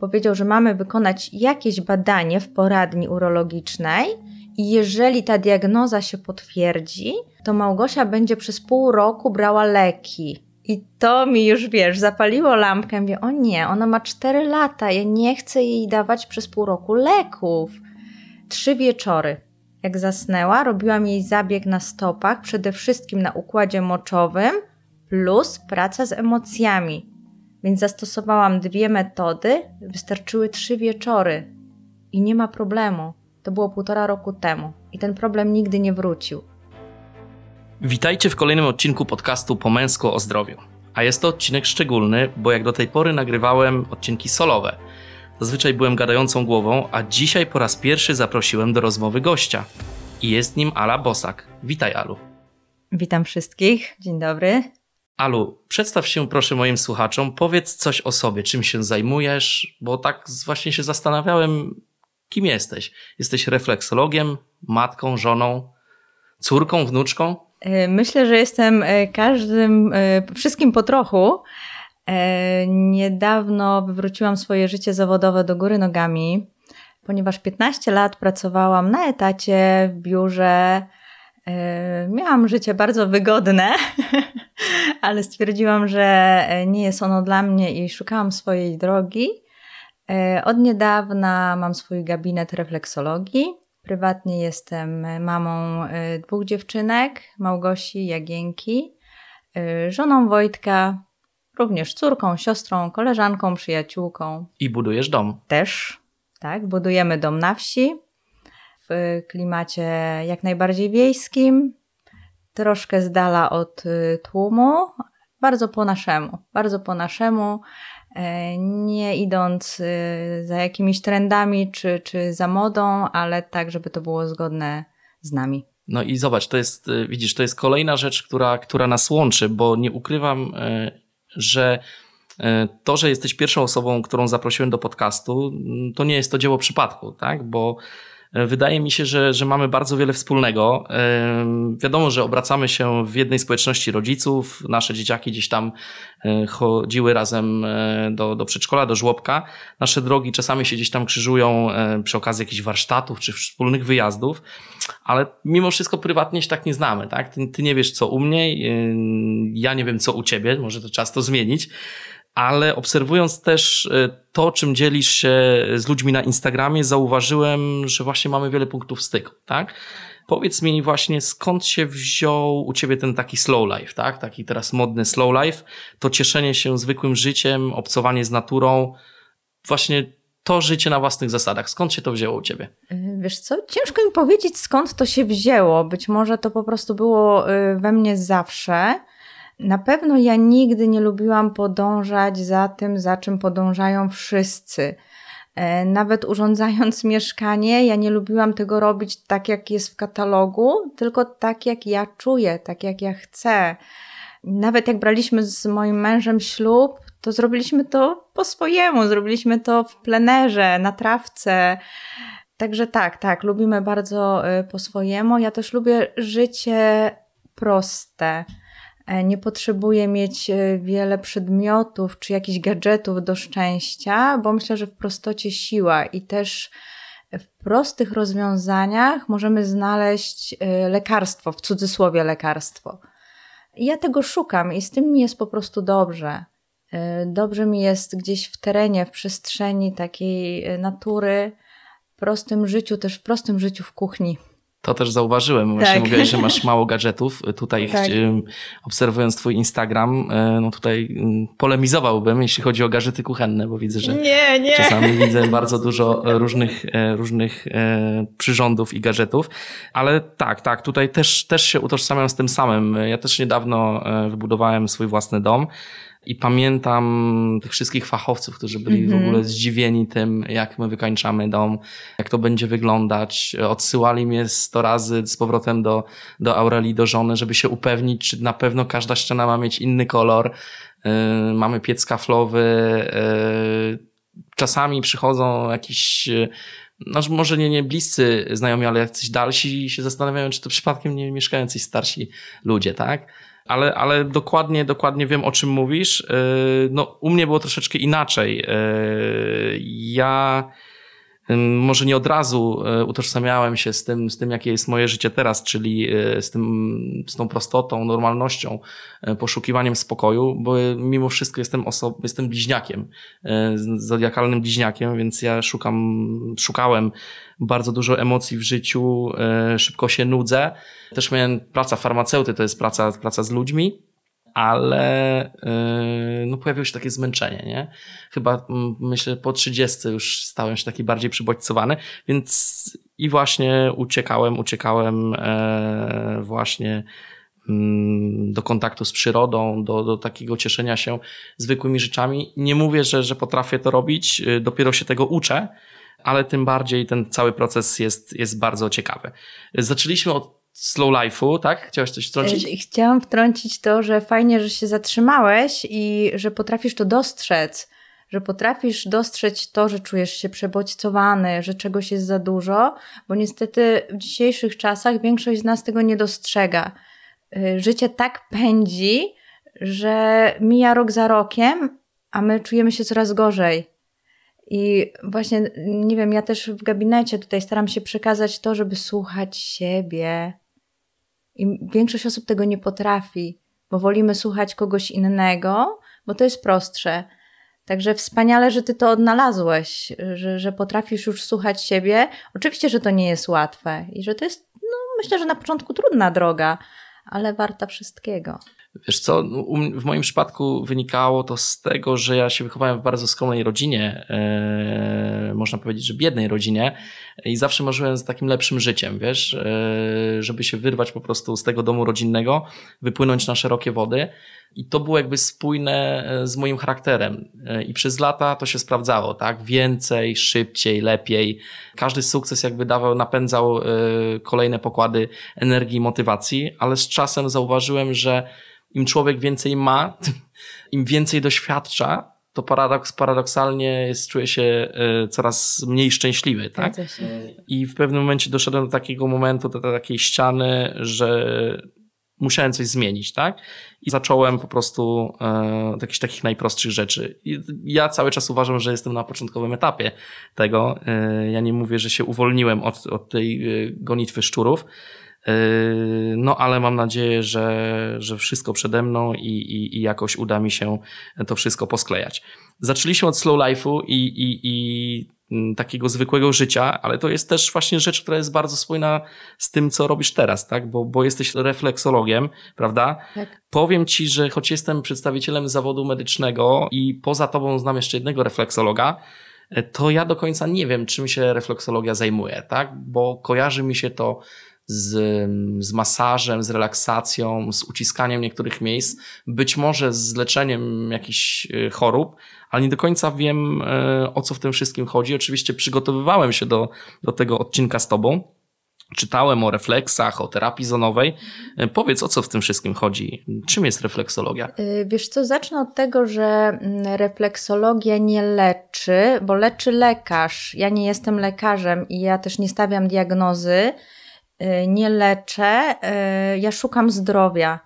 powiedział, że mamy wykonać jakieś badanie w poradni urologicznej i jeżeli ta diagnoza się potwierdzi, to Małgosia będzie przez pół roku brała leki. I to mi już, wiesz, zapaliło lampkę. Mówię, o nie, ona ma 4 lata, ja nie chcę jej dawać przez pół roku leków. Trzy wieczory. Jak zasnęła, robiłam jej zabieg na stopach, przede wszystkim na układzie moczowym, plus praca z emocjami. Więc zastosowałam dwie metody, wystarczyły trzy wieczory i nie ma problemu. To było półtora roku temu i ten problem nigdy nie wrócił. Witajcie w kolejnym odcinku podcastu Po męsko o zdrowiu. A jest to odcinek szczególny, bo jak do tej pory nagrywałem odcinki solowe. Zazwyczaj byłem gadającą głową, a dzisiaj po raz pierwszy zaprosiłem do rozmowy gościa. I jest nim Ala Bosak. Witaj, Alu. Witam wszystkich. Dzień dobry. Alu, przedstaw się proszę moim słuchaczom, powiedz coś o sobie, czym się zajmujesz, bo tak właśnie się zastanawiałem, kim jesteś. Jesteś refleksologiem, matką, żoną, córką, wnuczką? E, myślę, że jestem e, każdym, e, wszystkim po trochu. Niedawno wywróciłam swoje życie zawodowe do góry nogami, ponieważ 15 lat pracowałam na etacie w biurze. Miałam życie bardzo wygodne, ale stwierdziłam, że nie jest ono dla mnie i szukałam swojej drogi. Od niedawna mam swój gabinet refleksologii Prywatnie jestem mamą y, dwóch dziewczynek, Małgosi, Jagienki, żoną Wojtka, również córką, siostrą, koleżanką, przyjaciółką. I budujesz dom. Też, tak. Budujemy dom na wsi w klimacie jak najbardziej wiejskim, troszkę z dala od y, tłumu, bardzo po naszemu, bardzo po naszemu. E, nie idąc y, za jakimiś trendami czy, czy za modą, ale tak, żeby to było zgodne z nami. No i zobacz, to jest, y, widzisz, to jest kolejna rzecz, która, która nas łączy, bo nie ukrywam, że to, że jesteś pierwszą osobą, którą zaprosiłem do podcastu, to nie jest to dzieło przypadku, tak? Bo wydaje mi się, że, że mamy bardzo wiele wspólnego. E, wiadomo, że obracamy się w jednej społeczności rodziców. Nasze dzieciaki gdzieś tam e, chodziły razem do, do przedszkola, do żłobka. Nasze drogi czasami się gdzieś tam krzyżują przy okazji jakichś warsztatów czy wspólnych wyjazdów, ale mimo wszystko prywatnie się tak nie znamy. Tak? Ty, ty nie wiesz, co u mnie, ja nie wiem, co u ciebie. Może to czas to zmienić ale obserwując też e, to, czym dzielisz się z ludźmi na Instagramie, zauważyłem, że właśnie mamy wiele punktów styku, tak? Powiedz mi właśnie, skąd się wziął u ciebie ten taki slow life, tak? Taki teraz modny slow life, to cieszenie się zwykłym życiem, obcowanie z naturą, właśnie to życie na własnych zasadach. Skąd się to wzięło u ciebie? Wiesz co, ciężko mi powiedzieć, skąd to się wzięło. Być może to po prostu było y, we mnie zawsze. Na pewno ja nigdy nie lubiłam podążać za tym, za czym podążają wszyscy. E, nawet urządzając mieszkanie, ja nie lubiłam tego robić tak, jak jest w katalogu, tylko tak, jak ja czuję, tak, jak ja chcę. Nawet jak braliśmy z moim mężem ślub, to zrobiliśmy to po swojemu, zrobiliśmy to w plenerze, na trawce. Także tak, tak, lubimy bardzo e, po swojemu. Ja też lubię życie proste. E, nie potrzebuję mieć e, wiele przedmiotów czy jakichś gadżetów do szczęścia, bo myślę, że w prostocie siła i też w prostych rozwiązaniach możemy znaleźć e, lekarstwo, w cudzysłowie lekarstwo. I ja tego szukam i z tym mi jest po prostu dobrze. Dobrze mi jest gdzieś w terenie, w przestrzeni takiej natury, w prostym życiu, też w prostym życiu w kuchni. To też zauważyłem. Właśnie tak. mówiłeś, że masz mało gadżetów. Tutaj tak. obserwując twój Instagram, e, no tutaj polemizowałbym, jeśli chodzi o gadżety kuchenne, bo widzę, że nie, nie. czasami widzę bardzo dużo różnych, e, różnych e, przyrządów i gadżetów. Ale tak, tak, tutaj też, też się utożsamiam z tym samym. Ja też niedawno wybudowałem swój własny dom. I pamiętam tych wszystkich fachowców, którzy byli mm -hmm. w mhm. ogóle zdziwieni tym, jak my wykańczamy dom, jak to będzie wyglądać. Odsyłali mnie sto razy z powrotem do, do Aurelii, do żony, żeby się upewnić, czy na pewno każda ściana ma mieć inny kolor. Yy, mamy piec kaflowy. Yy, czasami przychodzą jakieś no, może nie, nie bliscy znajomi, ale jacyś dalsi się zastanawiają, czy to przypadkiem nie mieszkają starsi ludzie, tak? Ale, ale dokładnie, dokładnie wiem, o czym mówisz. No, u mnie było troszeczkę inaczej. Ja może nie od razu e, utożsamiałem się z tym, z tym, jakie jest moje życie teraz, czyli e, z, tym, z tą prostotą, normalnością, e, poszukiwaniem spokoju, bo mimo wszystko jestem osobą, jestem bliźniakiem, zodiakalnym bliźniakiem, więc ja szukam, szukałem bardzo dużo emocji w życiu, szybko się nudzę. Też miałem praca farmaceuty, to jest praca, praca z ludźmi, ale yy, no pojawiło się takie zmęczenie, nie? Chyba myślę po 30 już stałem się taki bardziej przybodźcowany, więc i właśnie uciekałem, uciekałem e, właśnie mm, do kontaktu z przyrodą, do, do takiego cieszenia się zwykłymi rzeczami. Nie mówię, że, że potrafię to robić, y, dopiero się tego uczę, ale tym bardziej ten cały proces jest, jest bardzo ciekawy. Zaczęliśmy od slow life'u, tak? Chciałaś coś wtrącić? Chciałam wtrącić to, że fajnie, że się zatrzymałeś i że potrafisz to dostrzec, że potrafisz dostrzec to, że czujesz się przebodźcowany, że czegoś jest za dużo, bo niestety w dzisiejszych czasach większość z nas tego nie dostrzega. E, życie tak pędzi, że mija rok za rokiem, a my czujemy się coraz gorzej. I właśnie, nie wiem, ja też w gabinecie tutaj staram się przekazać to, żeby słuchać siebie, i większość osób tego nie potrafi, bo wolimy słuchać kogoś innego, bo to jest prostsze. Także wspaniale, że ty to odnalazłeś, że, że potrafisz już słuchać siebie. Oczywiście, że to nie jest łatwe i że to jest, no, myślę, że na początku trudna droga, ale warta wszystkiego. Wiesz co, no, w moim przypadku wynikało to z tego, że ja się wychowałem w bardzo skromnej rodzinie, e, można powiedzieć, że biednej rodzinie i zawsze marzyłem z takim lepszym życiem, wiesz, e, żeby się wyrwać po prostu z tego domu rodzinnego, wypłynąć na szerokie wody i to było jakby spójne e, z moim charakterem i przez lata to się sprawdzało, tak, więcej, szybciej, lepiej. Każdy sukces jakby dawał, napędzał kolejne pokłady energii i motywacji, ale z czasem zauważyłem, że im człowiek więcej ma, im więcej doświadcza, to paradoks, paradoksalnie jest, czuje się e, coraz mniej szczęśliwy. Tak? I w pewnym momencie doszedłem do takiego momentu, do takiej ściany, że musiałem coś zmienić, tak? I zacząłem po prostu e, od jakichś takich najprostszych rzeczy. I ja cały czas uważam, że jestem na początkowym etapie tego. E, ja nie mówię, że się uwolniłem od, od tej gonitwy szczurów, Yy, no, ale mam nadzieję, że, że wszystko przede mną i, i, i jakoś uda mi się to wszystko posklejać. Zaczęliśmy od slow life'u i, i, i takiego zwykłego życia, ale to jest też właśnie rzecz, która jest bardzo spójna z tym, co robisz teraz, tak? Bo, bo jesteś refleksologiem, prawda? Tak. Powiem ci, że choć jestem przedstawicielem zawodu medycznego i poza tobą znam jeszcze jednego refleksologa, to ja do końca nie wiem, czym się refleksologia zajmuje, tak? Bo kojarzy mi się to z, z masażem, z relaksacją, z uciskaniem niektórych miejsc, być może z leczeniem jakichś y, chorób, ale nie do końca wiem, y, o co w tym wszystkim chodzi. Oczywiście przygotowywałem się do, do tego odcinka z Tobą. Czytałem o refleksach, o terapii zonowej. Y, powiedz, o co w tym wszystkim chodzi? Czym jest refleksologia? Wiesz co, zacznę od tego, że mm, refleksologia nie leczy, bo leczy lekarz. Ja nie jestem lekarzem i ja też nie stawiam diagnozy. Nie leczę, y, ja szukam zdrowia.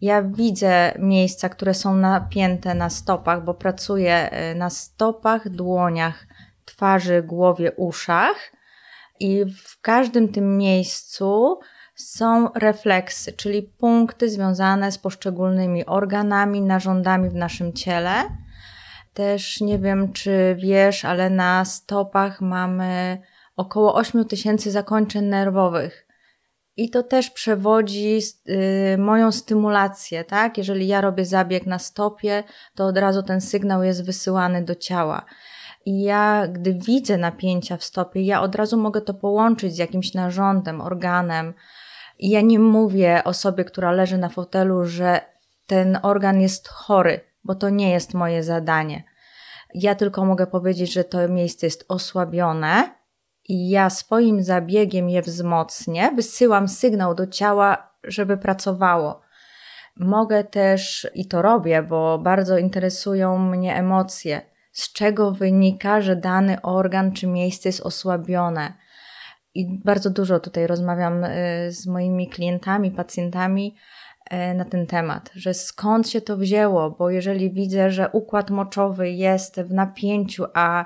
Ja widzę miejsca, które są napięte na stopach, bo pracuję y, na stopach, dłoniach, twarzy, głowie, uszach. I w każdym tym miejscu są refleksy, czyli punkty związane z poszczególnymi organami, narządami w naszym ciele. Też nie wiem, czy wiesz, ale na stopach mamy około 8 tysięcy zakończeń nerwowych. I to też przewodzi y, moją stymulację, tak? Jeżeli ja robię zabieg na stopie, to od razu ten sygnał jest wysyłany do ciała. I ja, gdy widzę napięcia w stopie, ja od razu mogę to połączyć z jakimś narządem, organem. I ja nie mówię osobie, która leży na fotelu, że ten organ jest chory, bo to nie jest moje zadanie. Ja tylko mogę powiedzieć, że to miejsce jest osłabione, i ja swoim zabiegiem je wzmocnię, wysyłam sygnał do ciała, żeby pracowało. Mogę też, i to robię, bo bardzo interesują mnie emocje, z czego wynika, że dany organ czy miejsce jest osłabione. I bardzo dużo tutaj rozmawiam y, z moimi klientami, pacjentami na ten temat, że skąd się to wzięło, bo jeżeli widzę, że układ moczowy jest w napięciu, a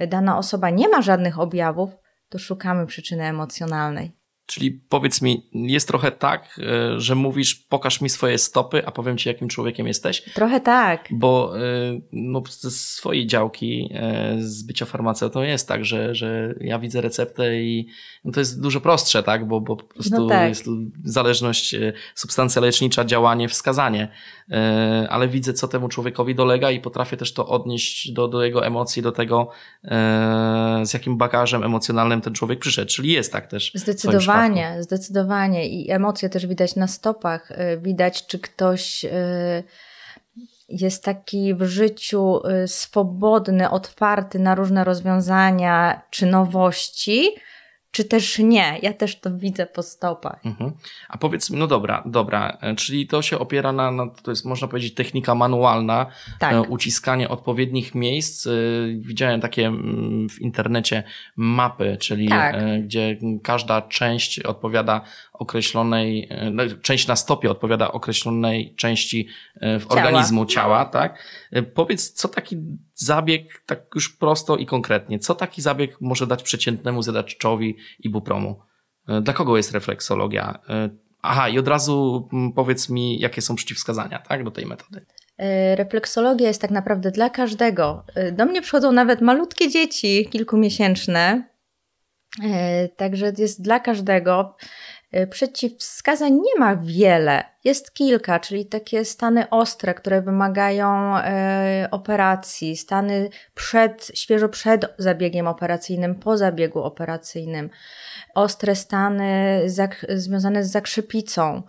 dana osoba nie ma żadnych objawów, to szukamy przyczyny emocjonalnej. Czyli powiedz mi, jest trochę tak, e, że mówisz, pokaż mi swoje stopy, a powiem ci, jakim człowiekiem jesteś? Trochę tak. Bo e, no, ze swojej działki, e, z bycia farmaceutą jest tak, że, że ja widzę receptę i no, to jest dużo prostsze, tak? Bo, bo po prostu no tak. jest zależność, substancja lecznicza, działanie, wskazanie. Ale widzę, co temu człowiekowi dolega i potrafię też to odnieść do, do jego emocji, do tego, z jakim bagażem emocjonalnym ten człowiek przyszedł. Czyli jest tak też. Zdecydowanie Zdecydowanie, zdecydowanie. I emocje też widać na stopach. Y, widać, czy ktoś jest taki w życiu swobodny, otwarty na różne rozwiązania czy nowości, czy też nie. Ja też to widzę po stopach. Mhm. A powiedz mi, no dobra, dobra, e, czyli to się opiera na, na to jest można powiedzieć technika manualna, tak. E, uciskanie odpowiednich miejsc. E, widziałem takie mm, w internecie mapy, czyli tak. gdzie każda część odpowiada określonej, no, część na stopie odpowiada określonej części w ciała. organizmu ciała, tak? Powiedz, co taki zabieg, tak już prosto i konkretnie, co taki zabieg może dać przeciętnemu zjadaczowi ibupromu? E, dla kogo jest refleksologia? E, aha, i od razu mm, powiedz mi, jakie są przeciwwskazania tak, do tej metody. E, refleksologia jest tak naprawdę dla każdego. Do mnie przychodzą nawet malutkie dzieci, kilkumiesięczne, także jest dla każdego. Y, przeciwwskazań nie ma wiele, jest kilka, czyli takie stany ostre, które wymagają e, operacji, stany przed, świeżo przed zabiegiem operacyjnym, po zabiegu operacyjnym, ostre stany związane z zakrzepicą.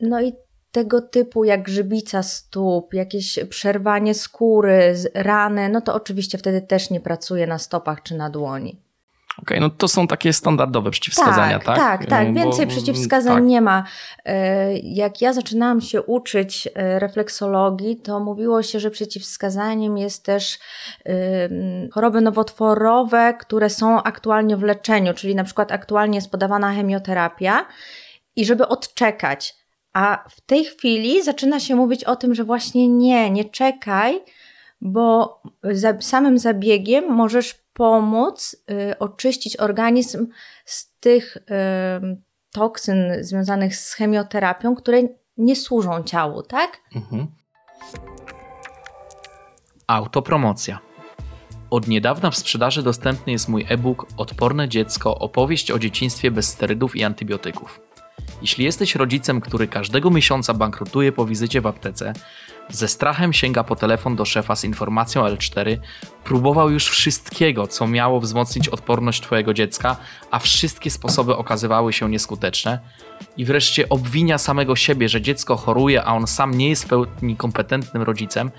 No i tego typu jak grzybica stóp, jakieś przerwanie skóry, rany, no to oczywiście wtedy też nie pracuje na stopach czy na dłoni. Okej, okay, no to są takie standardowe przeciwwskazania, tak? Tak, tak, tak. Więcej Bo, przeciwwskazań tak. nie ma. E, jak ja zaczynałam się uczyć e, refleksologii, to mówiło się, że przeciwwskazaniem jest też choroby nowotworowe, które są aktualnie w leczeniu, czyli na przykład aktualnie jest podawana chemioterapia i żeby odczekać. A w tej chwili zaczyna się mówić o tym, że właśnie nie, nie czekaj, bo za, samym zabiegiem możesz pomóc y, oczyścić organizm z tych y, toksyn związanych z chemioterapią, które nie służą ciału, tak? Mhm. Autopromocja. Od niedawna w sprzedaży dostępny jest mój e-book Odporne dziecko opowieść o dzieciństwie bez sterydów i antybiotyków. Jeśli jesteś rodzicem, który każdego miesiąca bankrutuje po wizycie w aptece, ze strachem sięga po telefon do szefa z informacją L4, próbował już wszystkiego, co miało wzmocnić odporność Twojego dziecka, a wszystkie sposoby okazywały się nieskuteczne, i wreszcie obwinia samego siebie, że dziecko choruje, a on sam nie jest w pełni kompetentnym rodzicem,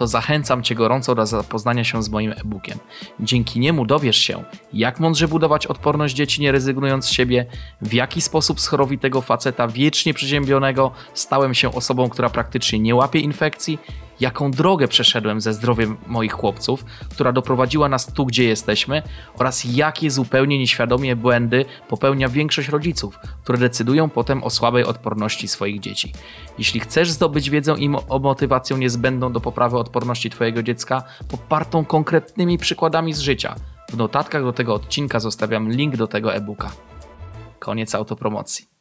to zachęcam Cię gorąco do zapoznania się z moim e-bookiem. Dzięki niemu dowiesz się, jak mądrze budować odporność dzieci nie rezygnując z siebie, w jaki sposób z chorowitego faceta wiecznie przeziębionego stałem się osobą, która praktycznie nie łapie infekcji, jaką drogę przeszedłem ze zdrowiem moich chłopców, która doprowadziła nas tu, gdzie jesteśmy, oraz jakie zupełnie nieświadomie błędy popełnia większość rodziców, które decydują potem o słabej odporności swoich dzieci. Jeśli chcesz zdobyć wiedzę i o motywację niezbędną do poprawy odporności Twojego dziecka, popartą konkretnymi przykładami z życia, w notatkach do tego odcinka zostawiam link do tego e-booka. Koniec autopromocji.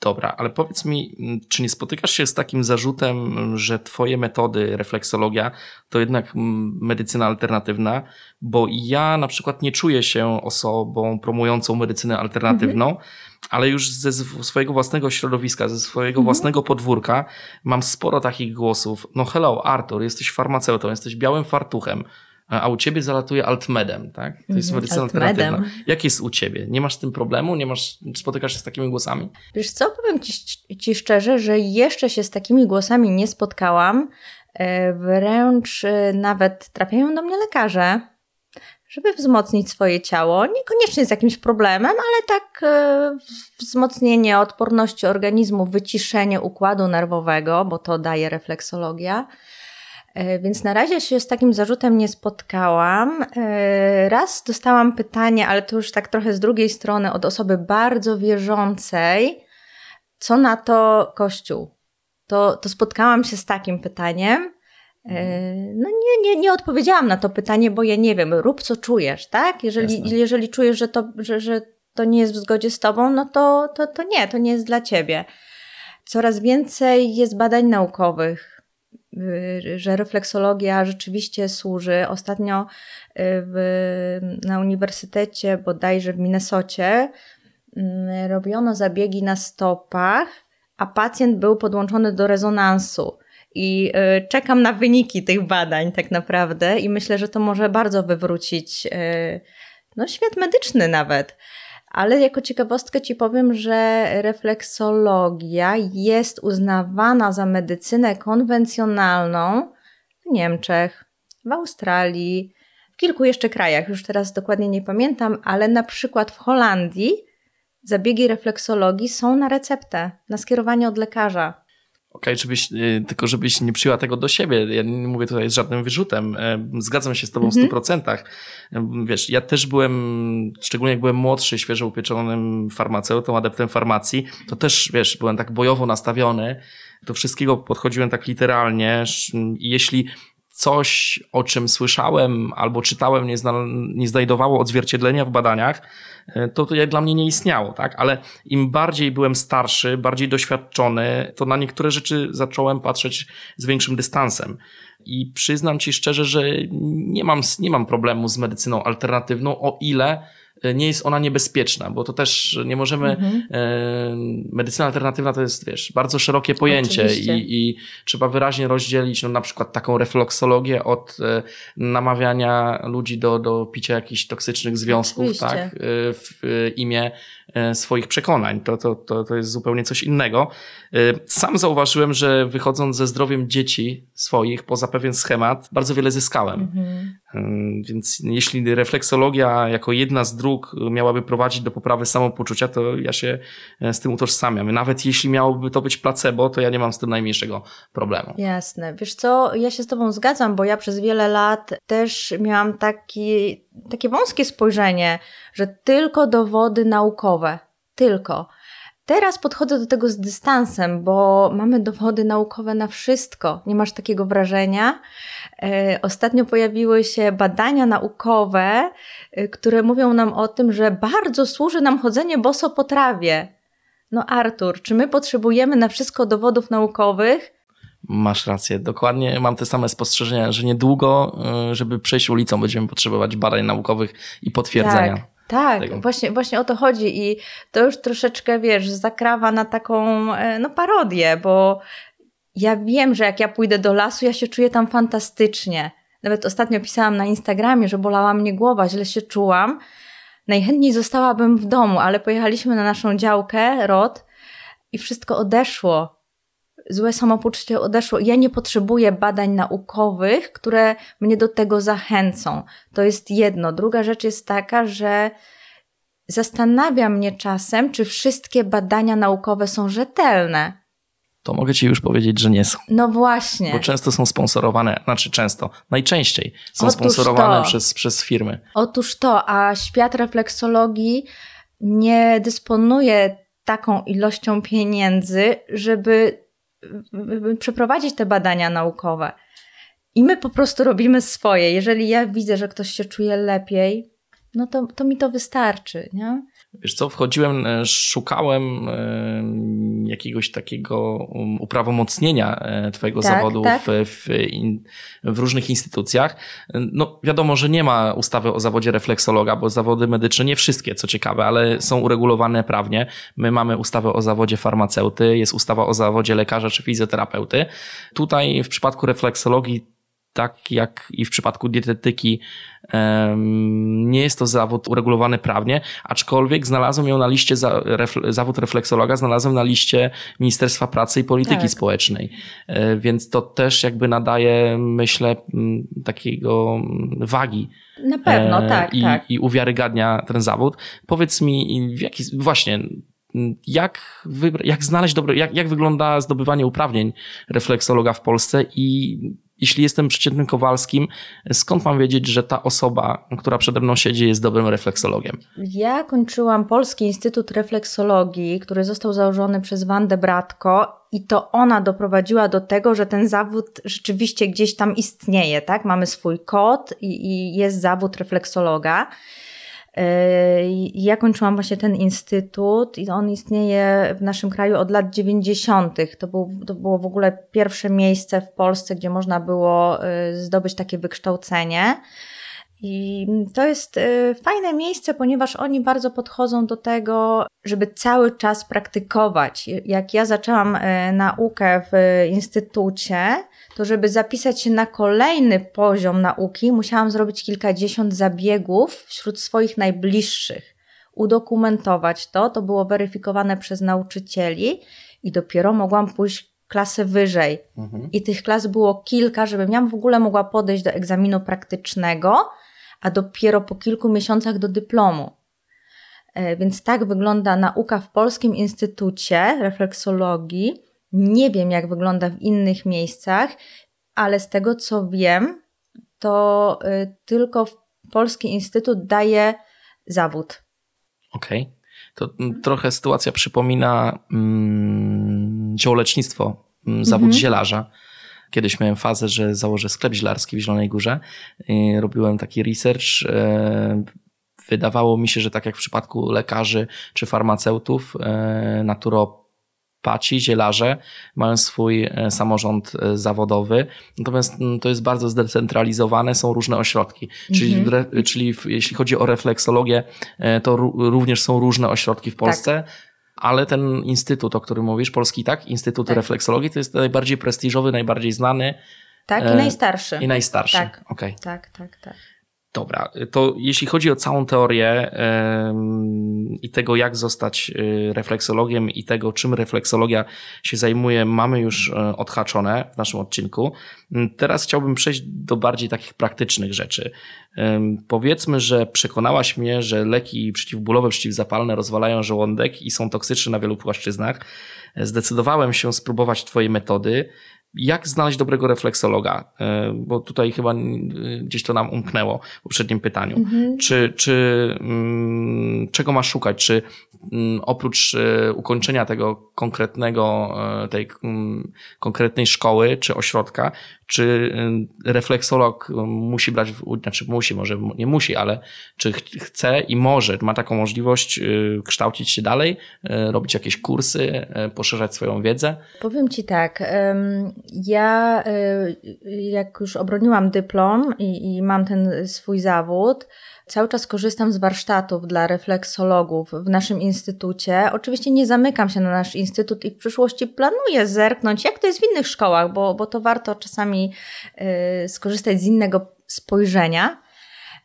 Dobra, ale powiedz mi, mm, czy nie spotykasz się z takim zarzutem, że twoje metody, refleksologia, to jednak mm, medycyna alternatywna? Bo ja na przykład nie czuję się osobą promującą medycynę alternatywną, mhm. ale już ze swojego własnego środowiska, ze swojego mhm. własnego podwórka mam sporo takich głosów. No hello, Artur, jesteś farmaceutą, jesteś białym fartuchem a u ciebie zalatuje altmedem, tak? To jest mhm, medycyna alternatywna. Jak jest u ciebie? Nie masz z tym problemu? Nie masz, spotykasz się z takimi głosami? Wiesz co, powiem ci, ci szczerze, że jeszcze się z takimi głosami nie spotkałam. E, wręcz e, nawet trafiają do mnie lekarze, żeby wzmocnić swoje ciało. Niekoniecznie z jakimś problemem, ale tak e, wzmocnienie odporności organizmu, wyciszenie układu nerwowego, bo to daje refleksologia więc na razie się z takim zarzutem nie spotkałam. E, raz dostałam pytanie, ale to już tak trochę z drugiej strony, od osoby bardzo wierzącej, co na to Kościół? To, to spotkałam się z takim pytaniem. E, no nie, nie, nie odpowiedziałam na to pytanie, bo ja nie wiem, rób co czujesz, tak? Jeżeli, jeżeli czujesz, że to, że, że to nie jest w zgodzie z tobą, no to, to, to nie, to nie jest dla ciebie. Coraz więcej jest badań naukowych, że refleksologia rzeczywiście służy. Ostatnio y, w, na uniwersytecie, bodajże w Minnesocie, mm, robiono zabiegi na stopach, a pacjent był podłączony do rezonansu. I y, czekam na wyniki tych badań, tak naprawdę, i myślę, że to może bardzo wywrócić no, świat medyczny nawet. Ale jako ciekawostkę Ci powiem, że refleksologia jest uznawana za medycynę konwencjonalną w Niemczech, w Australii, w kilku jeszcze krajach, już teraz dokładnie nie pamiętam, ale na przykład w Holandii zabiegi refleksologii są na receptę, na skierowanie od lekarza. Okay, żebyś, y, tylko żebyś nie przyjęła tego do siebie. Ja nie mówię tutaj z żadnym wyrzutem. E, zgadzam się z tobą mhm. w 100%. E, wiesz, ja też byłem, szczególnie jak byłem młodszy, świeżo upieczonym farmaceutą, adeptem farmacji, to też, wiesz, byłem tak bojowo nastawiony. Do wszystkiego podchodziłem tak literalnie. Jeśli coś, o czym słyszałem albo czytałem, nie, zna, nie znajdowało odzwierciedlenia w badaniach, e, to to dla mnie nie istniało, tak? Ale im bardziej byłem starszy, bardziej doświadczony, to na niektóre rzeczy zacząłem patrzeć z większym dystansem. I przyznam ci szczerze, że nie mam, nie mam problemu z medycyną alternatywną, o ile nie jest ona niebezpieczna, bo to też nie możemy. Mhm. E, medycyna alternatywna to jest, wiesz, bardzo szerokie pojęcie i, i, trzeba wyraźnie rozdzielić no, na przykład taką refleksologię od e, namawiania ludzi do, do picia jakichś toksycznych związków, Oczywiście. tak, w imię E, swoich przekonań. To, to, to, to jest zupełnie coś innego. E, sam zauważyłem, że wychodząc ze zdrowiem dzieci swoich poza pewien schemat, bardzo wiele zyskałem. Mhm. E, więc jeśli refleksologia jako jedna z dróg miałaby prowadzić do poprawy samopoczucia, to ja się z tym utożsamiam. Nawet jeśli miałoby to być placebo, to ja nie mam z tym najmniejszego problemu. Jasne. Wiesz co, ja się z Tobą zgadzam, bo ja przez wiele lat też miałam taki, takie wąskie spojrzenie, że tylko dowody naukowe, tylko. Teraz podchodzę do tego z dystansem, bo mamy dowody naukowe na wszystko. Nie masz takiego wrażenia? E, ostatnio pojawiły się badania naukowe, e, które mówią nam o tym, że bardzo służy nam chodzenie boso po trawie. No Artur, czy my potrzebujemy na wszystko dowodów naukowych? Masz rację, dokładnie mam te same spostrzeżenia, że niedługo, e, żeby przejść ulicą, będziemy potrzebować badań naukowych i potwierdzenia. Tak. Tak, właśnie, właśnie o to chodzi i to już troszeczkę, wiesz, zakrawa na taką e, no, parodię, bo ja wiem, że jak ja pójdę do lasu, ja się czuję tam fantastycznie. Nawet ostatnio pisałam na Instagramie, że bolała mnie głowa, źle się czułam. Najchętniej zostałabym w domu, ale pojechaliśmy na naszą działkę, ROT, i wszystko odeszło złe samopoczucie odeszło. Ja nie potrzebuję badań naukowych, które mnie do tego zachęcą. To jest jedno. Druga rzecz jest taka, że zastanawia mnie czasem, czy wszystkie badania naukowe są rzetelne. To mogę Ci już powiedzieć, że nie są. No właśnie. Bo często są sponsorowane, znaczy często, najczęściej są Otóż sponsorowane przez, przez firmy. Otóż to, a świat refleksologii nie dysponuje taką ilością pieniędzy, żeby przeprowadzić te badania naukowe. I my po prostu robimy swoje. Jeżeli ja widzę, że ktoś się czuje lepiej, no to, to mi to wystarczy. Nie? Wiesz co, wchodziłem, e, szukałem e, jakiegoś takiego um, uprawomocnienia e, twojego tak, zawodu tak. W, w, w, różnych instytucjach. No wiadomo, że nie ma ustawy o zawodzie refleksologa, bo zawody medyczne, nie wszystkie, co ciekawe, ale są uregulowane prawnie. My mamy ustawę o zawodzie farmaceuty, jest ustawa o zawodzie lekarza czy fizjoterapeuty. Tutaj w przypadku refleksologii tak jak i w przypadku dietetyki nie jest to zawód uregulowany prawnie, aczkolwiek znalazłem ją na liście, za, zawód refleksologa znalazłem na liście Ministerstwa Pracy i Polityki tak. Społecznej, e, więc to też jakby nadaje, myślę, takiego wagi. Na pewno, e, tak, i, tak. I uwiarygadnia ten zawód. Powiedz mi, w jaki, właśnie, jak, wybra- jak znaleźć dobre, jak, jak wygląda zdobywanie uprawnień refleksologa w Polsce i jeśli jestem przeciętnym Kowalskim, skąd mam wiedzieć, że ta osoba, która przede mną siedzi, jest dobrym refleksologiem? Ja kończyłam Polski Instytut Refleksologii, który został założony przez Wandę Bratko i to ona doprowadziła do tego, że ten zawód rzeczywiście gdzieś tam istnieje, tak? Mamy swój kod i, i jest zawód refleksologa. Yy, ja kończyłam właśnie ten instytut i on istnieje w naszym kraju od lat 90. To, był, to było w ogóle pierwsze miejsce w Polsce, gdzie można było yy, zdobyć takie wykształcenie. I to jest yy, fajne miejsce, ponieważ oni bardzo podchodzą do tego, żeby cały czas praktykować. Jak ja zaczęłam naukę w instytucie, to żeby zapisać się na kolejny poziom nauki, musiałam zrobić kilkadziesiąt zabiegów wśród swoich najbliższych, udokumentować to, to było weryfikowane przez nauczycieli i dopiero mogłam pójść klasę wyżej. Mhm. I tych klas było kilka, żebym ja w ogóle mogła podejść do egzaminu praktycznego, a dopiero po kilku miesiącach do dyplomu. E, więc tak wygląda nauka w Polskim Instytucie Refleksologii nie wiem, jak wygląda w innych miejscach, ale z tego co wiem, to y, tylko Polski Instytut daje zawód. Okej. Okay. To trochę sytuacja przypomina mm, ziołolecznictwo, zawód mhm. zielarza. Kiedyś miałem fazę, że założę sklep zielarski w Zielonej Górze. Robiłem taki research. E, wydawało mi się, że tak jak w przypadku lekarzy czy farmaceutów, e, naturo paci, zielarze mają swój e, samorząd zawodowy, natomiast mm, to jest bardzo zdecentralizowane, są różne ośrodki. Czyli, mhm. czyli jeśli chodzi o refleksologię, to również są różne ośrodki w Polsce. Tak. Ale ten instytut, o którym mówisz, polski, tak? Instytut tak. Refleksologii, to jest najbardziej prestiżowy, najbardziej znany. Tak, i najstarszy. I najstarszy. Tak, okay. tak, tak, tak. Dobra, to jeśli chodzi o całą teorię i tego, jak zostać y, refleksologiem i tego, czym refleksologia się zajmuje, mamy już e, odhaczone w naszym odcinku. Mm, teraz chciałbym przejść do bardziej takich praktycznych rzeczy. Powiedzmy, że przekonałaś mnie, że leki przeciwbólowe, przeciwzapalne rozwalają żołądek i są toksyczne na wielu płaszczyznach. Zdecydowałem się spróbować Twojej metody jak znaleźć dobrego refleksologa? E, bo tutaj chyba gdzieś to nam umknęło w poprzednim pytaniu. Mhm. Czy, czy mm, czego masz szukać? Czy mm, oprócz e, ukończenia tego konkretnego, e, tej mm, konkretnej szkoły czy ośrodka, czy refleksolog musi brać, znaczy musi, może nie musi, ale czy chce i może, ma taką możliwość kształcić się dalej, robić jakieś kursy, poszerzać swoją wiedzę? Powiem Ci tak, ja jak już obroniłam dyplom i, i mam ten swój zawód, Cały czas korzystam z warsztatów dla refleksologów w naszym instytucie. Oczywiście nie zamykam się na nasz instytut i w przyszłości planuję zerknąć, jak to jest w innych szkołach, bo, bo to warto czasami y, skorzystać z innego spojrzenia.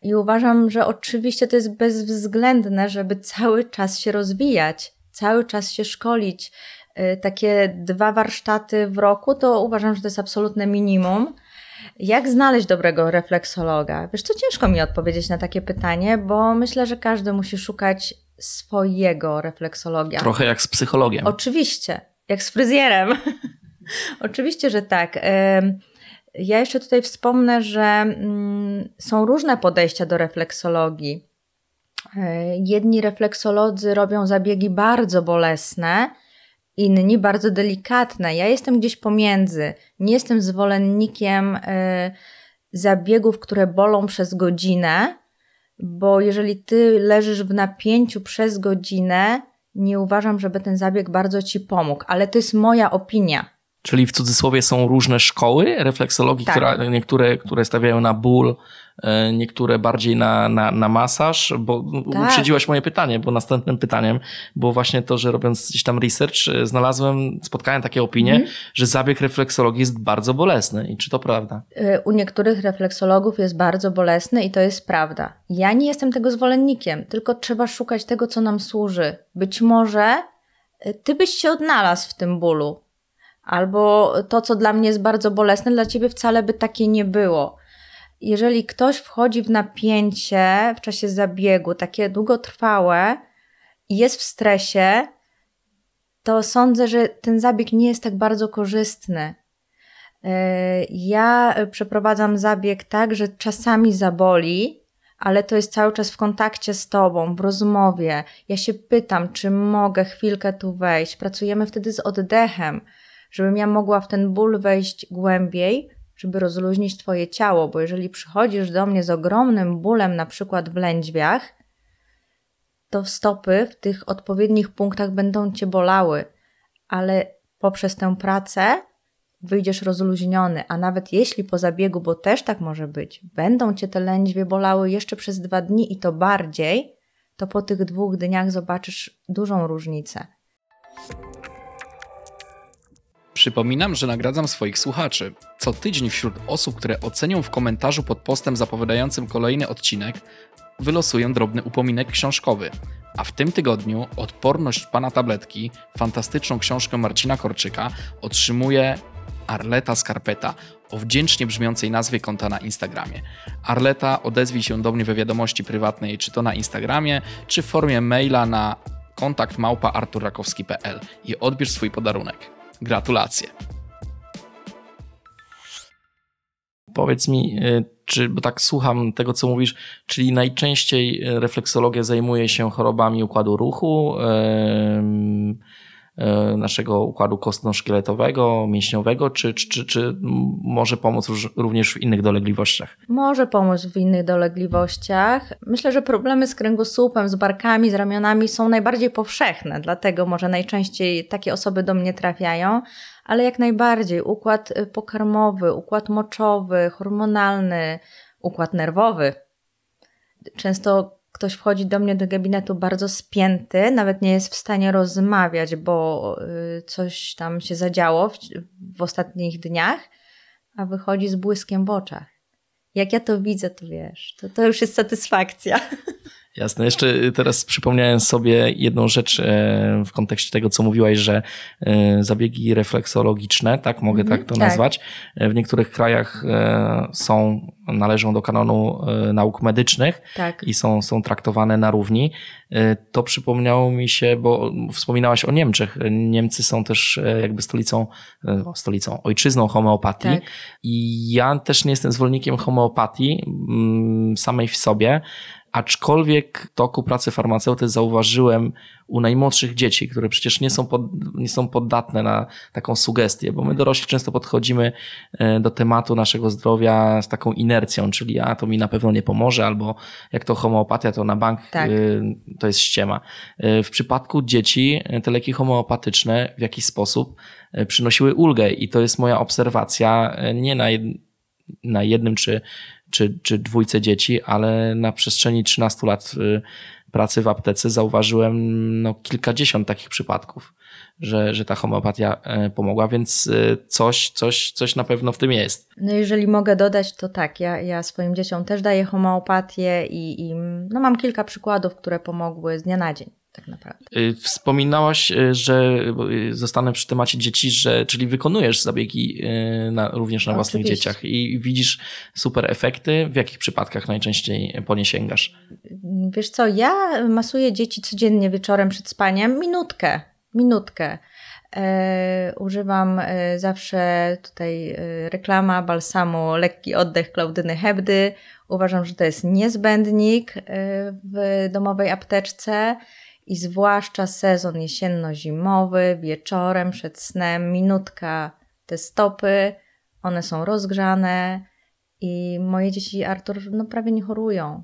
I uważam, że oczywiście to jest bezwzględne, żeby cały czas się rozwijać, cały czas się szkolić. Y, takie dwa warsztaty w roku to uważam, że to jest absolutne minimum. Jak znaleźć dobrego refleksologa? Wiesz, to ciężko mi odpowiedzieć na takie pytanie, bo myślę, że każdy musi szukać swojego refleksologia. Trochę jak z psychologiem. Oczywiście, jak z fryzjerem. Oczywiście, że tak. Ja jeszcze tutaj wspomnę, że mm, są różne podejścia do refleksologii. E, jedni refleksolodzy robią zabiegi bardzo bolesne, inni bardzo delikatne. Ja jestem gdzieś pomiędzy. Nie jestem zwolennikiem y, zabiegów, które bolą przez godzinę, bo jeżeli ty leżysz w napięciu przez godzinę, nie uważam, żeby ten zabieg bardzo ci pomógł, ale to jest moja opinia. Czyli w cudzysłowie są różne szkoły refleksologii, tak. która, niektóre, które stawiają na ból, niektóre bardziej na, na, na masaż, bo tak. uprzedziłaś moje pytanie, bo następnym pytaniem było właśnie to, że robiąc gdzieś tam research, e, znalazłem, spotkałem takie opinie, mm. że zabieg refleksologii jest bardzo bolesny. I czy to prawda? E, u niektórych refleksologów jest bardzo bolesny i to jest prawda. Ja nie jestem tego zwolennikiem, tylko trzeba szukać tego, co nam służy. Być może ty byś się odnalazł w tym bólu. Albo to, co dla mnie jest bardzo bolesne, dla ciebie wcale by takie nie było jeżeli ktoś wchodzi w napięcie w czasie zabiegu, takie długotrwałe i jest w stresie, to sądzę, że ten zabieg nie jest tak bardzo korzystny. E, ja przeprowadzam zabieg tak, że czasami zaboli, ale to jest cały czas w kontakcie z tobą, w rozmowie. Ja się pytam, czy mogę chwilkę tu wejść. Pracujemy wtedy z oddechem, żebym ja mogła w ten ból wejść głębiej, żeby rozluźnić twoje ciało, bo jeżeli przychodzisz do mnie z ogromnym bólem, na przykład w lędźwiach, to stopy w tych odpowiednich punktach będą cię bolały, ale poprzez tę pracę wyjdziesz rozluźniony, a nawet jeśli po zabiegu, bo też tak może być, będą cię te lędźwie bolały jeszcze przez dwa dni i to bardziej, to po tych dwóch dniach zobaczysz dużą różnicę. Przypominam, że nagradzam swoich słuchaczy. Co tydzień wśród osób, które ocenią w komentarzu pod postem zapowiadającym kolejny odcinek, wylosuję drobny upominek książkowy. A w tym tygodniu Odporność Pana Tabletki, fantastyczną książkę Marcina Korczyka, otrzymuje Arleta Skarpeta o wdzięcznie brzmiącej nazwie konta na Instagramie. Arleta odezwij się do mnie we wiadomości prywatnej, czy to na Instagramie, czy w formie maila na kontakt małpa i odbierz swój podarunek. Gratulacje. Powiedz mi, y, czy, bo tak słucham tego, co mówisz, czyli najczęściej refleksologia zajmuje się chorobami układu ruchu, E, naszego układu kostno-szkieletowego, mięśniowego, czy, czy, czy, czy może pomóc również w innych dolegliwościach? Może pomóc w innych dolegliwościach. Myślę, że problemy z kręgosłupem, z barkami, z ramionami są najbardziej powszechne, dlatego może najczęściej takie osoby do mnie trafiają, ale jak najbardziej układ pokarmowy, układ moczowy, hormonalny, układ nerwowy. Często ktoś wchodzi do mnie do gabinetu bardzo spięty, nawet nie jest w stanie rozmawiać, bo y, coś tam się zadziało w, w ostatnich dniach, a wychodzi z błyskiem w oczach. Jak ja to widzę, to wiesz, to, to już jest satysfakcja. Jasne. Jeszcze teraz przypomniałem sobie jedną rzecz e, w kontekście tego, co mówiłaś, że e, zabiegi refleksologiczne, tak mogę mm, tak to tak. nazwać, e, w niektórych krajach są, należą do kanonu nauk medycznych tak. i są, są traktowane na równi. To przypomniało mi się, bo wspominałaś o Niemczech. Niemcy są też jakby stolicą, stolicą, ojczyzną homeopatii. Tak. I ja też nie jestem zwolennikiem homeopatii mm, samej w sobie. Aczkolwiek w toku pracy farmaceuty zauważyłem u najmłodszych dzieci, które przecież nie są, pod, nie są poddatne na taką sugestię, bo my dorośli często podchodzimy e, do tematu naszego zdrowia z taką inercją, czyli a to mi na pewno nie pomoże, albo jak to homeopatia, to na bank tak. E, to jest ściema. E, w przypadku dzieci te leki homeopatyczne w jakiś sposób przynosiły ulgę i to jest moja obserwacja nie na, na jednym czy czy, czy dwójce dzieci, ale na przestrzeni 13 lat y, pracy w aptece zauważyłem no, kilkadziesiąt takich przypadków, że, że ta homeopatia e, pomogła, więc y, coś, coś, coś na pewno w tym jest. No jeżeli mogę dodać, to tak, ja, ja swoim dzieciom też daję homeopatię i, i no, mam kilka przykładów, które pomogły z dnia na dzień tak naprawdę. Y, wspominałaś, y, że y, zostanę przy temacie dzieci, że, czyli wykonujesz zabiegi na, również na własnych dzieciach i widzisz super efekty. W jakich przypadkach najczęściej po nie sięgasz? Wiesz co, ja masuję dzieci codziennie wieczorem przed spaniem minutkę, minutkę. E, używam e, zawsze tutaj e, reklama balsamu Lekki Oddech Klaudyny Hebdy. Uważam, że to jest niezbędnik e, w domowej apteczce i zwłaszcza sezon jesienno-zimowy, wieczorem przed snem, minutka te stopy, one są rozgrzane i moje dzieci Artur no, prawie nie chorują.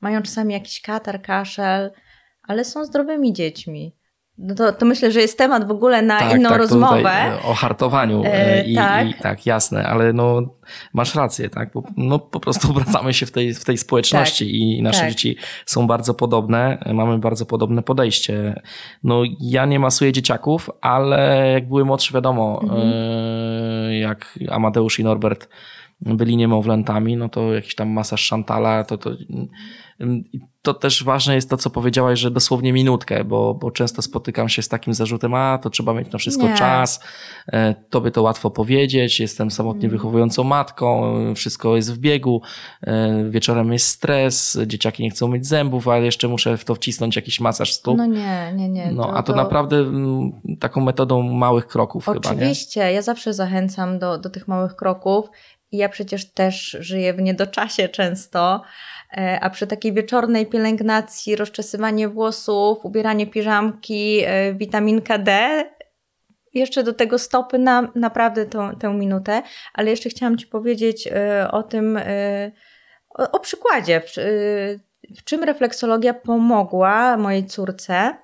Mają czasami jakiś katar, kaszel, ale są zdrowymi dziećmi. No to, to, myślę, że jest temat w ogóle na tak, inną tak, rozmowę. E, o hartowaniu e, e, i, tak. i tak, jasne, ale no masz rację, tak? Bo, no po prostu obracamy się w tej, w tej społeczności tak, i nasze tak. dzieci są bardzo podobne, mamy bardzo podobne podejście. No ja nie masuję dzieciaków, ale jak były młodsze, wiadomo, mhm. jak Amadeusz i Norbert byli niemowlętami, no to jakiś tam masaż szantala, to, to, to też ważne jest to, co powiedziałaś, że dosłownie minutkę, bo, bo często spotykam się z takim zarzutem, a to trzeba mieć na wszystko Nie. czas, e, tobie to łatwo powiedzieć, jestem samotnie Mm. wychowującą matką, wszystko jest w biegu, e, wieczorem jest stres, dzieciaki nie chcą mieć zębów, ale jeszcze muszę w to wcisnąć jakiś masaż stóp. No nie, nie, nie. No, a to, naprawdę mm, taką metodą małych kroków chyba, nie? Oczywiście, ja zawsze zachęcam do, do tych małych kroków. I ja przecież też żyję w niedoczasie często, a przy takiej wieczornej pielęgnacji, rozczesywanie włosów, ubieranie piżamki, e, witaminka D, jeszcze do tego stopy na naprawdę tą, tę minutę, ale jeszcze chciałam Ci powiedzieć e, o tym, e, o, o przykładzie, w, e, w czym refleksologia pomogła mojej córce,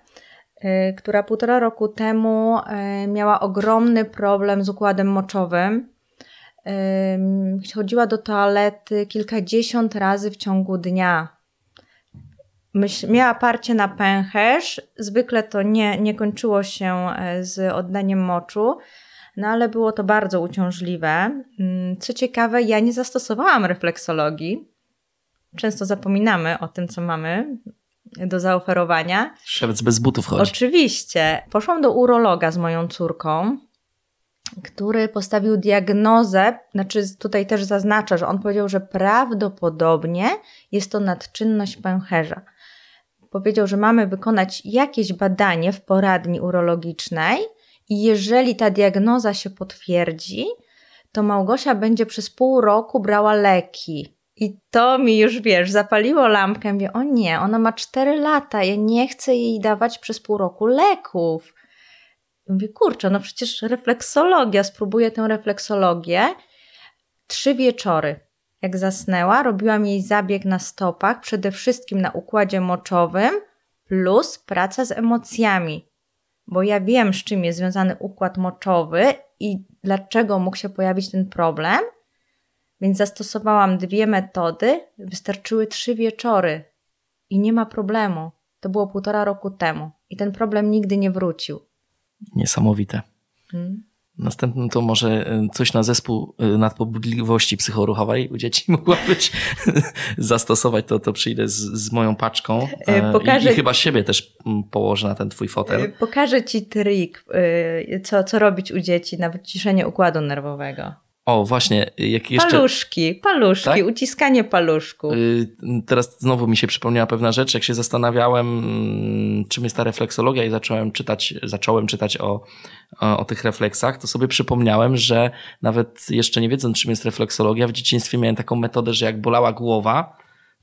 e, która półtora roku temu e, miała ogromny problem z układem moczowym. Chodziła do toalety kilkadziesiąt razy w ciągu dnia. Myśl, miała parcie na pęcherz. Zwykle to nie, nie kończyło się e, z oddaniem moczu, no ale było to bardzo uciążliwe. Ym, Co ciekawe, ja nie zastosowałam refleksologii. Często zapominamy o tym, co mamy do zaoferowania. Szewc bez butów chodzi. Oczywiście. Poszłam do urologa z moją córką, który postawił diagnozę, znaczy tutaj też zaznacza, że on powiedział, że prawdopodobnie jest to nadczynność pęcherza. Powiedział, że mamy wykonać jakieś badanie w poradni urologicznej i jeżeli ta diagnoza się potwierdzi, to Małgosia będzie przez pół roku brała leki. I to mi już, wiesz, zapaliło lampkę. Mówię, o nie, ona ma 4 lata, ja nie chcę jej dawać przez pół roku leków. Mówię, kurczę, no przecież refleksologia, spróbuję tę refleksologię. Trzy wieczory. Jak zasnęła, robiłam jej zabieg na stopach, przede wszystkim na układzie moczowym, plus praca z emocjami. Bo ja wiem, z czym jest związany układ moczowy i dlaczego mógł się pojawić ten problem. Więc zastosowałam dwie metody, wystarczyły trzy wieczory i nie ma problemu. To było półtora roku temu i ten problem nigdy nie wrócił. Niesamowite. Hmm. Następnym to może y, coś na zespół y, nadpobudliwości psychoruchowej u dzieci mogłabyś zastosować, to, to przyjdę z, z moją paczką E, e, pokażę- i, i chyba siebie też położę na ten twój fotel. Pokażę Ci trik, co, co robić u dzieci na wyciszenie układu nerwowego. O, właśnie, jak jeszcze... Paluszki, paluszki, Tak? uciskanie paluszków. Y, Teraz znowu mi się przypomniała pewna rzecz, jak się zastanawiałem, mm, czym jest ta refleksologia i zacząłem czytać, zacząłem czytać o, o, o tych refleksach, to sobie przypomniałem, że nawet jeszcze nie wiedząc, czym jest refleksologia, w dzieciństwie miałem taką metodę, że jak bolała głowa,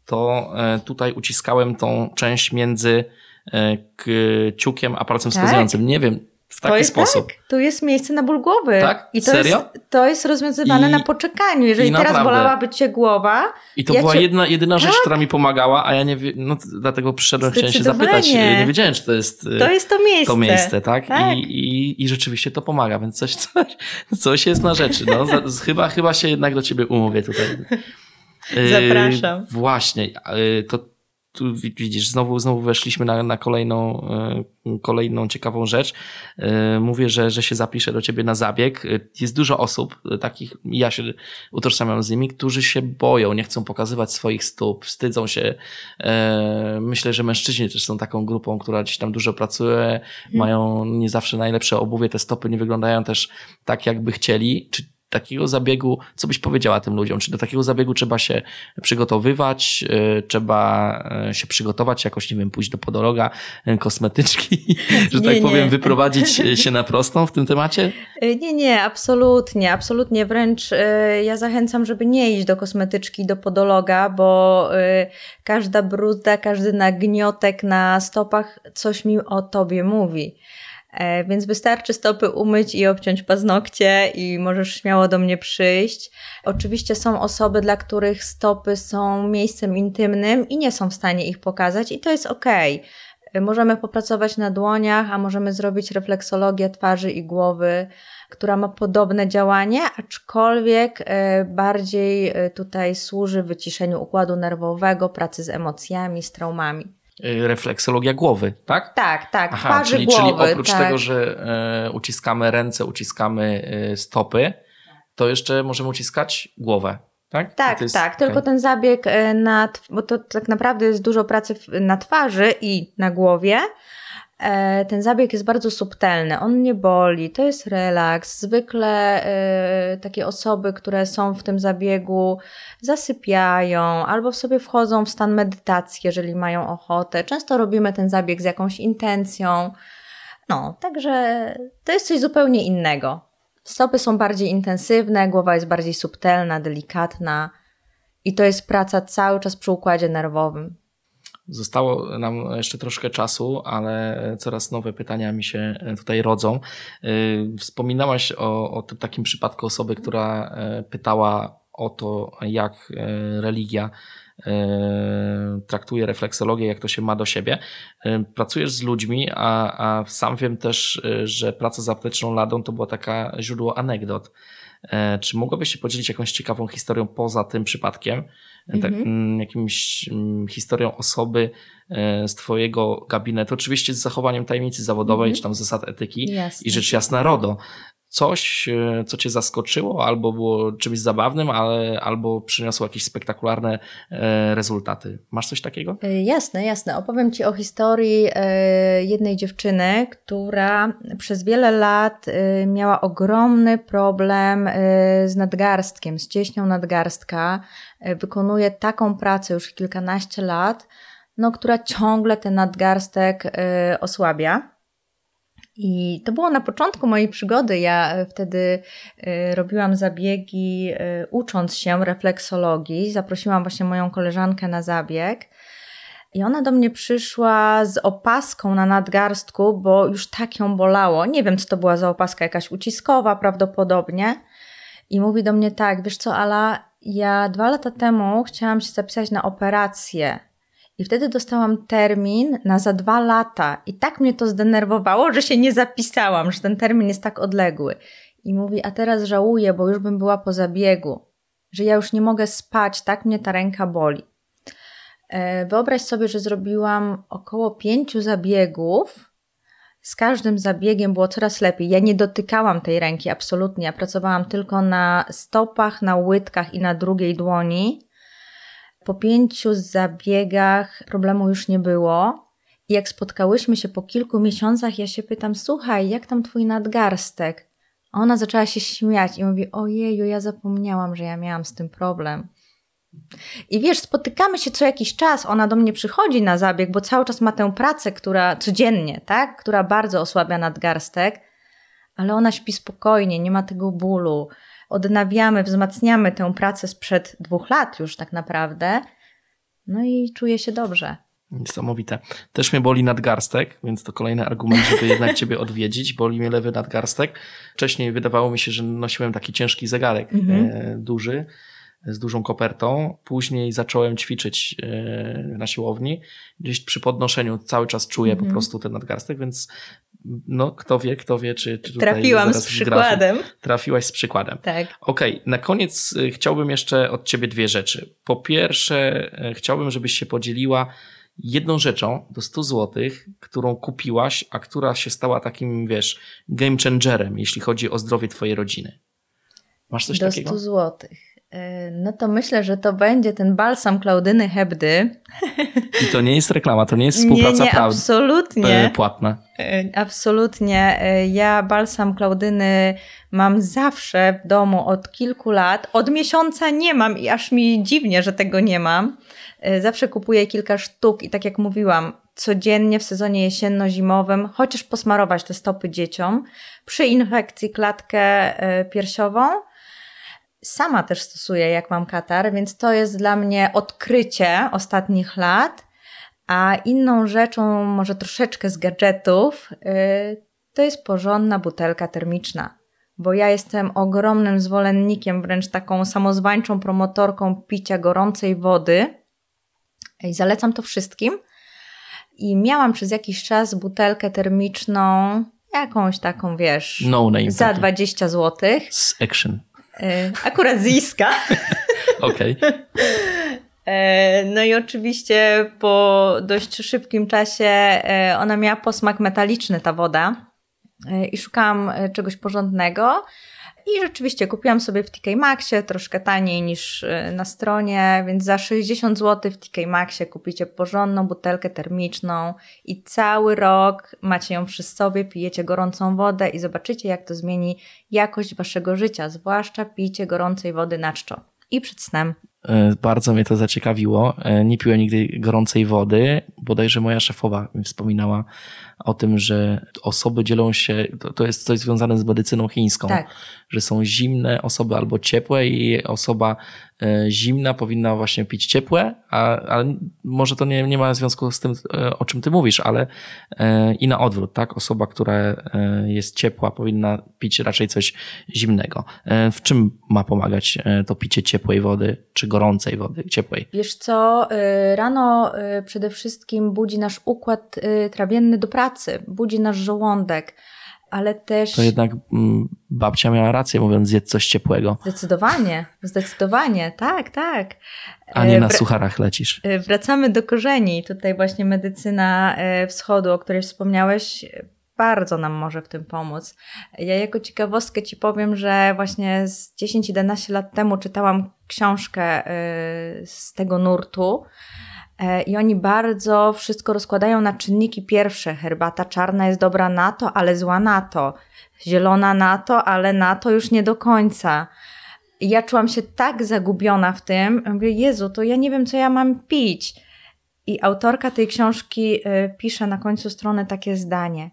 to e, tutaj uciskałem tą część między e, kciukiem a palcem Tak? wskazującym. Nie wiem, w to taki jest sposób. Tak, tu jest miejsce na ból głowy. Tak? I to Serio? Jest, to jest rozwiązywane I- na poczekaniu. Jeżeli teraz naprawdę. bolałaby Cię głowa, I to Ja była cię- jedna, jedyna rzecz, Tak? która mi pomagała, a ja nie no dlatego przyszedłem, chciałem się zapytać. Nie wiedziałem, czy to jest to jest to miejsce. to miejsce, tak? Tak. I, i, I rzeczywiście to pomaga, więc coś, coś, coś jest na rzeczy. No. Chyba, chyba się jednak do ciebie umówię tutaj. Y, Zapraszam. Właśnie, y, to tu wi- widzisz, znowu, znowu weszliśmy na, na kolejną, y, kolejną ciekawą rzecz. Y, Mówię, że, że się zapiszę do ciebie na zabieg. Y, Jest dużo osób, takich, ja się utożsamiam z nimi, którzy się boją, nie chcą pokazywać swoich stóp, wstydzą się. E, Myślę, że mężczyźni też są taką grupą, która gdzieś tam dużo pracuje, mają nie zawsze najlepsze obuwie, te stopy nie wyglądają też tak, jakby chcieli. Czy takiego zabiegu, co byś powiedziała tym ludziom? Czy do takiego zabiegu trzeba się przygotowywać, e, trzeba e, się przygotować, jakoś, nie wiem, pójść do podologa, e, kosmetyczki, że tak Nie, powiem, nie. wyprowadzić e, się na prostą w tym temacie? Nie, nie, absolutnie, absolutnie. Wręcz ja zachęcam, żeby nie iść do kosmetyczki, do podologa, bo każda brudda, każdy nagniotek na stopach coś mi o tobie mówi. E, Więc wystarczy stopy umyć i obciąć paznokcie i możesz śmiało do mnie przyjść. Oczywiście są osoby, dla których stopy są miejscem intymnym i nie są w stanie ich pokazać i to jest okej. Możemy popracować na dłoniach, a możemy zrobić refleksologię twarzy i głowy, która ma podobne działanie, aczkolwiek e, bardziej e, tutaj służy wyciszeniu układu nerwowego, pracy z emocjami, z traumami. E, Refleksologia głowy, tak? Tak, tak, Aha, twarzy, czyli, głowy. czyli oprócz tak. tego, że e, uciskamy ręce, uciskamy e, stopy, to jeszcze możemy uciskać głowę. tak? Tak, jest, tak. okay. Tylko ten zabieg e, na, bo to tak naprawdę jest dużo pracy na twarzy i na głowie. E, ten zabieg jest bardzo subtelny, on nie boli, to jest relaks. Zwykle e, takie osoby, które są w tym zabiegu, zasypiają albo sobie wchodzą w stan medytacji, jeżeli mają ochotę. Często robimy ten zabieg z jakąś intencją. No, także to jest coś zupełnie innego. Stopy są bardziej intensywne, głowa jest bardziej subtelna, delikatna i to jest praca cały czas przy układzie nerwowym. Zostało nam jeszcze troszkę czasu, ale coraz nowe pytania mi się tutaj rodzą. Y, wspominałaś o, o tym takim przypadku osoby, która e, pytała o to, jak e, religia e, traktuje refleksologię, jak to się ma do siebie. Pracujesz z ludźmi, a, a sam wiem też, że praca z apteczną ladą to była taka źródło anegdot. Czy mogłabyś się podzielić jakąś ciekawą historią poza tym przypadkiem? tak, mm, jakimś mm, historią osoby e, z Twojego gabinetu, oczywiście z zachowaniem tajemnicy zawodowej, mm -hmm. czy tam zasad etyki i rzecz jasna RODO. Coś, e, co Cię zaskoczyło, albo było czymś zabawnym, ale, albo przyniosło jakieś spektakularne e, rezultaty. Masz coś takiego? Jasne, jasne. Opowiem Ci o historii jednej dziewczyny, która przez wiele lat miała ogromny problem z nadgarstkiem, z cieśnią nadgarstka E, wykonuje taką pracę już kilkanaście lat, no, która ciągle ten nadgarstek e, osłabia. I to było na początku mojej przygody. Ja e, wtedy robiłam zabiegi ucząc się refleksologii. Zaprosiłam właśnie moją koleżankę na zabieg. I ona do mnie przyszła z opaską na nadgarstku, bo już tak ją bolało. Nie wiem, co to była za opaska, jakaś uciskowa prawdopodobnie. I mówi do mnie tak, wiesz co, Ala, ja dwa lata temu chciałam się zapisać na operację i wtedy dostałam termin na za dwa lata. I tak mnie to zdenerwowało, że się nie zapisałam, że ten termin jest tak odległy. I mówi, a teraz żałuję, bo już bym była po zabiegu, że ja już nie mogę spać, tak mnie ta ręka boli. E, wyobraź sobie, że zrobiłam około pięciu zabiegów z każdym zabiegiem było coraz lepiej. Ja nie dotykałam tej ręki absolutnie. Ja pracowałam tylko na stopach, na łydkach i na drugiej dłoni. Po pięciu zabiegach problemu już nie było. I jak spotkałyśmy się po kilku miesiącach, ja się pytam: Słuchaj, jak tam twój nadgarstek? A ona zaczęła się śmiać i mówi: Ojeju, ja zapomniałam, że ja miałam z tym problem. I wiesz, spotykamy się co jakiś czas, ona do mnie przychodzi na zabieg, bo cały czas ma tę pracę, która codziennie, tak, która bardzo osłabia nadgarstek, ale ona śpi spokojnie, nie ma tego bólu. Odnawiamy, wzmacniamy tę pracę sprzed dwóch lat już tak naprawdę. No i czuję się dobrze. Niesamowite. Też mnie boli nadgarstek, więc to kolejny argument, żeby jednak Ciebie odwiedzić. Boli mnie lewy nadgarstek. Wcześniej wydawało mi się, że nosiłem taki ciężki zegarek mhm. e, duży z dużą kopertą. Później zacząłem ćwiczyć e, na siłowni. Gdzieś przy podnoszeniu cały czas czuję po mhm. prostu ten nadgarstek, więc no kto wie, kto wie, czy, czy tutaj Trafiłam z przykładem. trafiłaś z przykładem. Tak. Okej, okay. na koniec e, chciałbym jeszcze od ciebie dwie rzeczy. Po pierwsze, e, chciałbym, żebyś się podzieliła jedną rzeczą do 100 zł, którą kupiłaś, a która się stała takim, wiesz, game changerem, jeśli chodzi o zdrowie twojej rodziny. Masz coś do takiego? Do 100 złotych. E, no to myślę, że to będzie ten balsam Klaudyny Hebdy. I to nie jest reklama, to nie jest współpraca nie, nie, absolutnie. E, płatna. E, absolutnie. Ja balsam Klaudyny mam zawsze w domu od kilku lat. Od miesiąca nie mam i aż mi dziwnie, że tego nie mam. Zawsze kupuję kilka sztuk i tak jak mówiłam, codziennie w sezonie jesienno-zimowym, chociaż posmarować te stopy dzieciom. Przy infekcji klatkę piersiową sama też stosuję, jak mam katar, więc to jest dla mnie odkrycie ostatnich lat. A inną rzeczą, może troszeczkę z gadżetów, yy, to jest porządna butelka termiczna. Bo ja jestem ogromnym zwolennikiem, wręcz taką samozwańczą promotorką picia gorącej wody. I zalecam to wszystkim. I miałam przez jakiś czas butelkę termiczną, jakąś taką, wiesz, no name, za taki. 20 zł. Z Action. E, akurat z Iska. Okej. E, no i oczywiście po dość szybkim czasie e, ona miała posmak metaliczny, ta woda. I szukałam czegoś porządnego. I rzeczywiście kupiłam sobie w TK Maxie troszkę taniej niż y, na stronie, więc za 60 zł w TK Maxie kupicie porządną butelkę termiczną i cały rok macie ją przy sobie, pijecie gorącą wodę i zobaczycie, jak to zmieni jakość waszego życia, zwłaszcza pijcie gorącej wody na czczo i przed snem. E, bardzo mnie to zaciekawiło. E, nie piłem nigdy gorącej wody. Bodajże moja szefowa mi wspominała o tym, że osoby dzielą się, to, to jest coś związane z medycyną chińską, Tak. że są zimne osoby albo ciepłe i osoba e, zimna powinna właśnie pić ciepłe, a, a może to nie, nie ma związku z tym, e, o czym ty mówisz, ale e, i na odwrót, tak? Osoba, która jest ciepła powinna pić raczej coś zimnego. W czym ma pomagać to picie ciepłej wody, czy gorącej wody, ciepłej? Wiesz co, rano przede wszystkim budzi nasz układ trawienny do pracy, budzi nasz żołądek, ale też To jednak mm, babcia miała rację, mówiąc zjedz coś ciepłego, zdecydowanie, zdecydowanie, tak, tak. a nie Y, na wr- sucharach lecisz. y, Wracamy do korzeni. Tutaj właśnie medycyna y, wschodu, o której wspomniałeś, bardzo nam może w tym pomóc. Ja jako ciekawostkę Ci powiem, że właśnie z 10-11 lat temu czytałam książkę z tego nurtu e, i oni bardzo wszystko rozkładają na czynniki pierwsze. Herbata czarna jest dobra na to, ale zła na to. Zielona na to, ale na to już nie do końca. I ja czułam się tak zagubiona w tym. Mówię, Jezu, to ja nie wiem, co ja mam pić. I autorka tej książki y, pisze na końcu strony takie zdanie.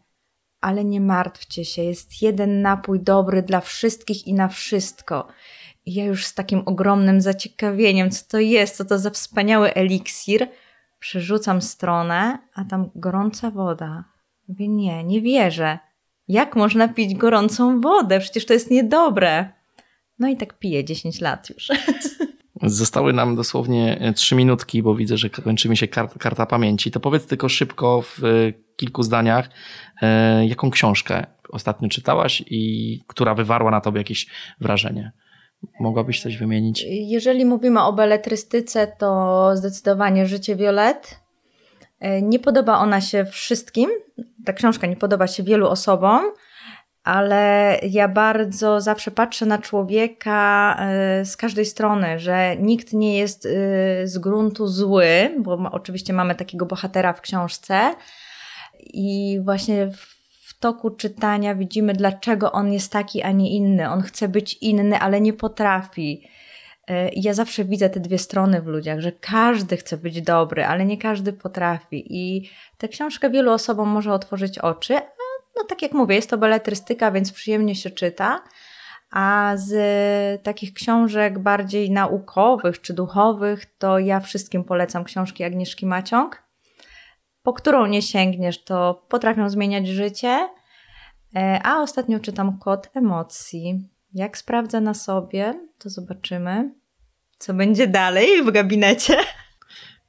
Ale nie martwcie się, jest jeden napój dobry dla wszystkich i na wszystko. Ja już z takim ogromnym zaciekawieniem, co to jest, co to za wspaniały eliksir, przerzucam stronę, a tam gorąca woda. Mówię, nie, nie wierzę. Jak można pić gorącą wodę? Przecież to jest niedobre. No i tak piję 10 lat już. Zostały nam dosłownie e, trzy minutki, bo widzę, że kończy mi się karta, karta pamięci. To powiedz tylko szybko w e, kilku zdaniach, e, jaką książkę ostatnio czytałaś i która wywarła na tobie jakieś wrażenie. Mogłabyś coś wymienić? Jeżeli mówimy o beletrystyce, to zdecydowanie Życie Violet. E, Nie podoba ona się wszystkim. Ta książka nie podoba się wielu osobom, ale ja bardzo zawsze patrzę na człowieka e, z każdej strony, że nikt nie jest e, z gruntu zły, bo oczywiście mamy takiego bohatera w książce i właśnie w w toku czytania widzimy, dlaczego on jest taki, a nie inny. On chce być inny, ale nie potrafi. E, ja zawsze widzę te dwie strony w ludziach, że każdy chce być dobry, ale nie każdy potrafi. I tę książkę wielu osobom może otworzyć oczy. No tak jak mówię, jest to beletrystyka, więc przyjemnie się czyta. A z takich książek bardziej naukowych czy duchowych, to ja wszystkim polecam książki Agnieszki Maciąg po którą nie sięgniesz, to potrafią zmieniać życie. E, A ostatnio czytam Kod Emocji. Jak sprawdzę na sobie, to zobaczymy, co będzie dalej w gabinecie.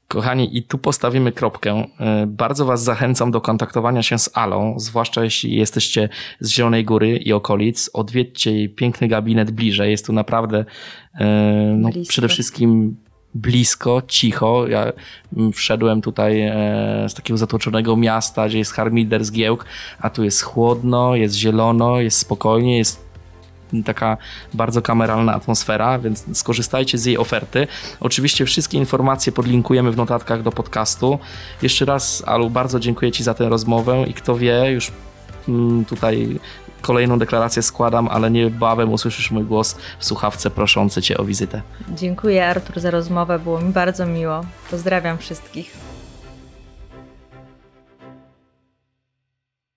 Kochani, i tu postawimy kropkę. E, Bardzo Was zachęcam do kontaktowania się z Alą, zwłaszcza jeśli jesteście z Zielonej Góry i okolic. Odwiedźcie jej piękny gabinet bliżej. Jest tu naprawdę e, no, przede wszystkim blisko, cicho. Ja wszedłem tutaj e, z takiego zatłoczonego miasta, gdzie jest harmider z giełk, a tu jest chłodno, jest zielono, jest spokojnie, jest taka bardzo kameralna atmosfera, więc skorzystajcie z jej oferty. Oczywiście wszystkie informacje podlinkujemy w notatkach do podcastu. Jeszcze raz, Alu, bardzo dziękuję Ci za tę rozmowę i kto wie, już mm, tutaj kolejną deklarację składam, ale niebawem usłyszysz mój głos w słuchawce proszący Cię o wizytę. Dziękuję Artur za rozmowę, było mi bardzo miło. Pozdrawiam wszystkich.